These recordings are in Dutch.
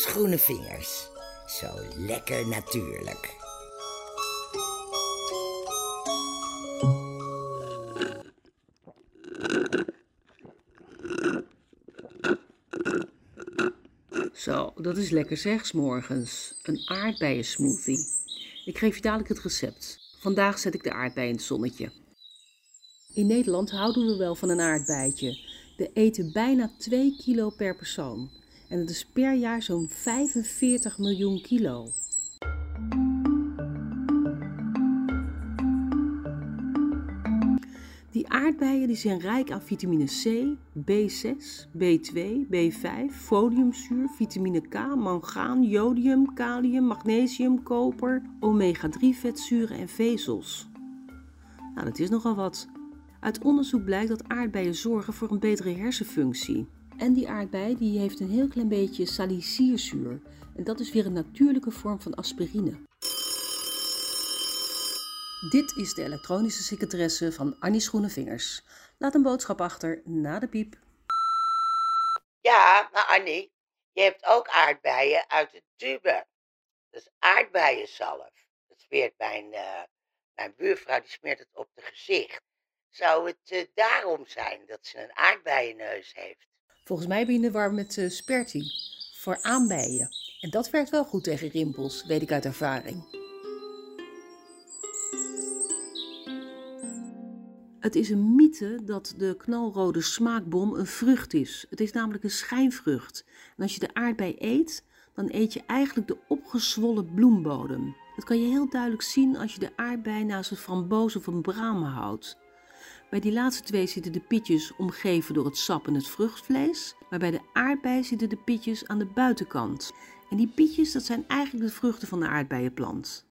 Groene vingers. Zo lekker natuurlijk. Zo, dat is lekker zeg, morgens. Een aardbeiensmoothie. Ik geef je dadelijk het recept. Vandaag zet ik de aardbei in het zonnetje. In Nederland houden we wel van een aardbeidje. We eten bijna 2 kilo per persoon. En dat is per jaar zo'n 45 miljoen kilo. Die aardbeien die zijn rijk aan vitamine C, B6, B2, B5, foliumzuur, vitamine K, mangaan, jodium, kalium, magnesium, koper, omega-3 vetzuren en vezels. Nou, dat is nogal wat. Uit onderzoek blijkt dat aardbeien zorgen voor een betere hersenfunctie. En die aardbei die heeft een heel klein beetje salicylzuur. En dat is weer een natuurlijke vorm van aspirine. Dit is de elektronische secretaresse van Annie's Groene Vingers. Laat een boodschap achter na de piep. Ja, maar Annie, je hebt ook aardbeien uit de tube. Is aardbeienzalf. Dat smeert mijn, eh, mijn buurvrouw, die smeert het op het gezicht. Zou het eh, daarom zijn dat ze een aardbeienneus heeft? Volgens mij ben je in de war met uh, Sperti voor aanbijen. En dat werkt wel goed tegen rimpels, weet ik uit ervaring. Het is een mythe dat de knalrode smaakbom een vrucht is. Het is namelijk een schijnvrucht. En als je de aardbei eet, dan eet je eigenlijk de opgezwollen bloembodem. Dat kan je heel duidelijk zien als je de aardbei naast een framboos of een bramen houdt. Bij die laatste twee zitten de pitjes omgeven door het sap en het vruchtvlees, maar bij de aardbei zitten de pitjes aan de buitenkant. En die pitjes, dat zijn eigenlijk de vruchten van de aardbeienplant.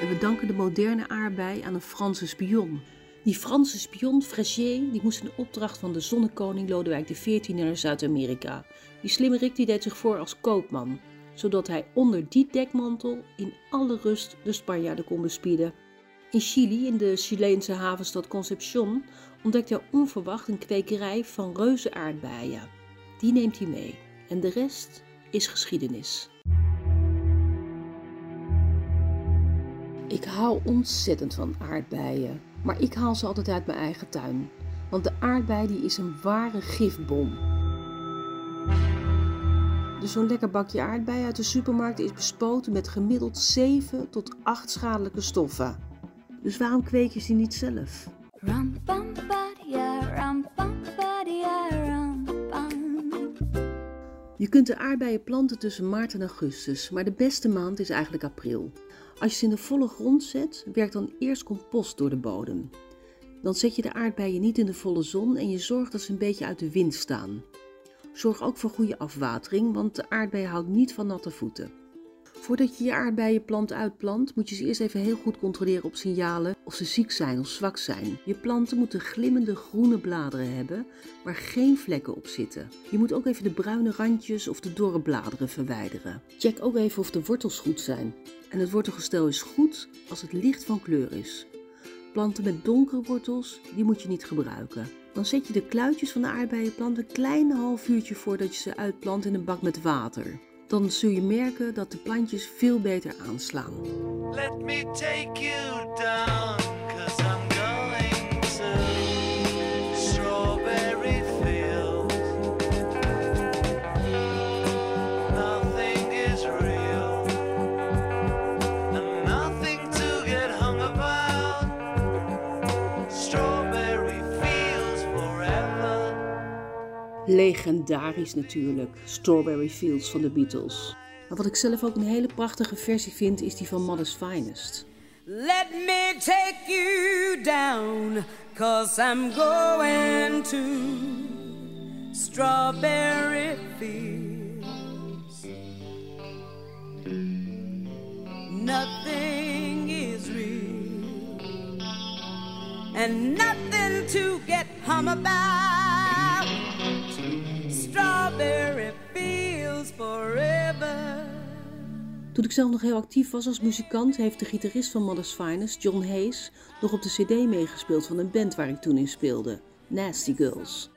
En we danken de moderne aardbei aan een Franse spion. Die Franse spion, Frégier, die moest in opdracht van de zonnekoning Lodewijk XIV naar Zuid-Amerika. Die slimmerik die deed zich voor als koopman, zodat hij onder die dekmantel in alle rust de Spanjaarden kon bespieden. In Chili, in de Chileense havenstad Concepción, ontdekt hij onverwacht een kwekerij van reuze aardbeien. Die neemt hij mee en de rest is geschiedenis. Ik hou ontzettend van aardbeien, maar ik haal ze altijd uit mijn eigen tuin. Want de aardbei die is een ware gifbom. Dus zo'n lekker bakje aardbeien uit de supermarkt is bespoten met gemiddeld 7 tot 8 schadelijke stoffen. Dus waarom kweek je ze niet zelf? Je kunt de aardbeien planten tussen maart en augustus, maar de beste maand is eigenlijk april. Als je ze in de volle grond zet, werkt dan eerst compost door de bodem. Dan zet je de aardbeien niet in de volle zon en je zorgt dat ze een beetje uit de wind staan. Zorg ook voor goede afwatering, want de aardbei houdt niet van natte voeten. Voordat je je aardbeienplant uitplant, moet je ze eerst even heel goed controleren op signalen of ze ziek zijn of zwak zijn. Je planten moeten glimmende groene bladeren hebben, waar geen vlekken op zitten. Je moet ook even de bruine randjes of de dorre bladeren verwijderen. Check ook even of de wortels goed zijn. En het wortelgestel is goed als het licht van kleur is. Planten met donkere wortels, die moet je niet gebruiken. Dan zet je de kluitjes van de aardbeienplant een klein half uurtje voordat je ze uitplant in een bak met water. Dan zul je merken dat de plantjes veel beter aanslaan. Let me take you down, Legendarisch natuurlijk, Strawberry Fields van de Beatles. Maar wat ik zelf ook een hele prachtige versie vind, is die van Mother's Finest. Let me take you down, cause I'm going to strawberry fields. Nothing is real, and nothing to get hum about. Strawberry fields forever. Toen ik zelf nog heel actief was als muzikant, heeft de gitarist van Mother's Finest, John Hayes, nog op de CD meegespeeld van een band waar ik toen in speelde, Nasty Girls.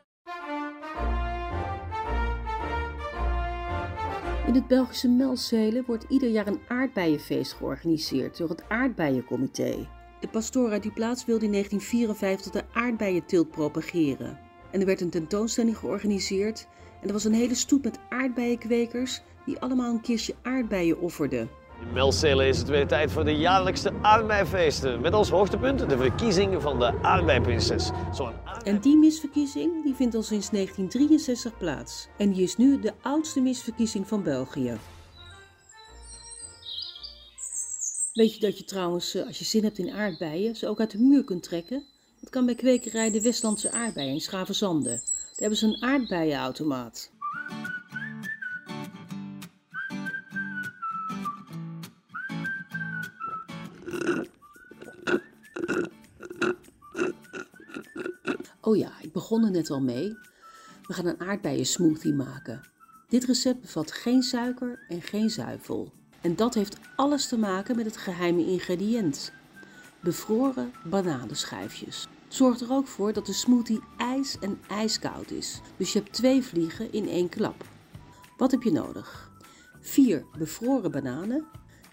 In het Belgische Melzelen wordt ieder jaar een aardbeienfeest georganiseerd door het Aardbeiencomité. De pastoor uit die plaats wilde in 1954 de aardbeienteelt propageren. En er werd een tentoonstelling georganiseerd en er was een hele stoet met aardbeienkwekers die allemaal een kistje aardbeien offerden. In Melzelen is het weer tijd voor de jaarlijkste aardbeifeesten. Met als hoogtepunt de verkiezing van de aardbeiprinses. Zo'n En die misverkiezing die vindt al sinds 1963 plaats. En die is nu de oudste misverkiezing van België. Weet je dat je trouwens, eh, als je zin hebt in aardbeien, ze ook uit de muur kunt trekken? Dat kan bij kwekerij de Westlandse aardbeien in Schavenzande. Daar hebben ze een aardbeienautomaat. Oh ja, ik begon er net al mee. We gaan een aardbeiensmoothie maken. Dit recept bevat geen suiker en geen zuivel. En dat heeft alles te maken met het geheime ingrediënt: bevroren bananenschijfjes. Het zorgt er ook voor dat de smoothie ijs en ijskoud is. Dus je hebt twee vliegen in één klap. Wat heb je nodig? Vier bevroren bananen.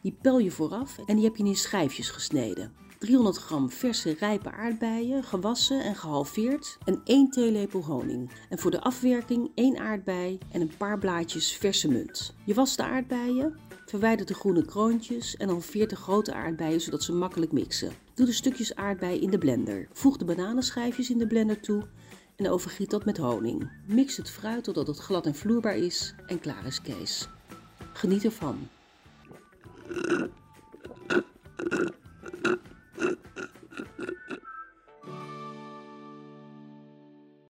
Die pel je vooraf en die heb je in schijfjes gesneden. 300 gram verse rijpe aardbeien, gewassen en gehalveerd en 1 theelepel honing. En voor de afwerking 1 aardbei en een paar blaadjes verse munt. Je wast de aardbeien, verwijder de groene kroontjes en dan 40 grote aardbeien zodat ze makkelijk mixen. Doe de stukjes aardbei in de blender. Voeg de bananenschijfjes in de blender toe en overgiet dat met honing. Mix het fruit totdat het glad en vloerbaar is en klaar is Kees. Geniet ervan.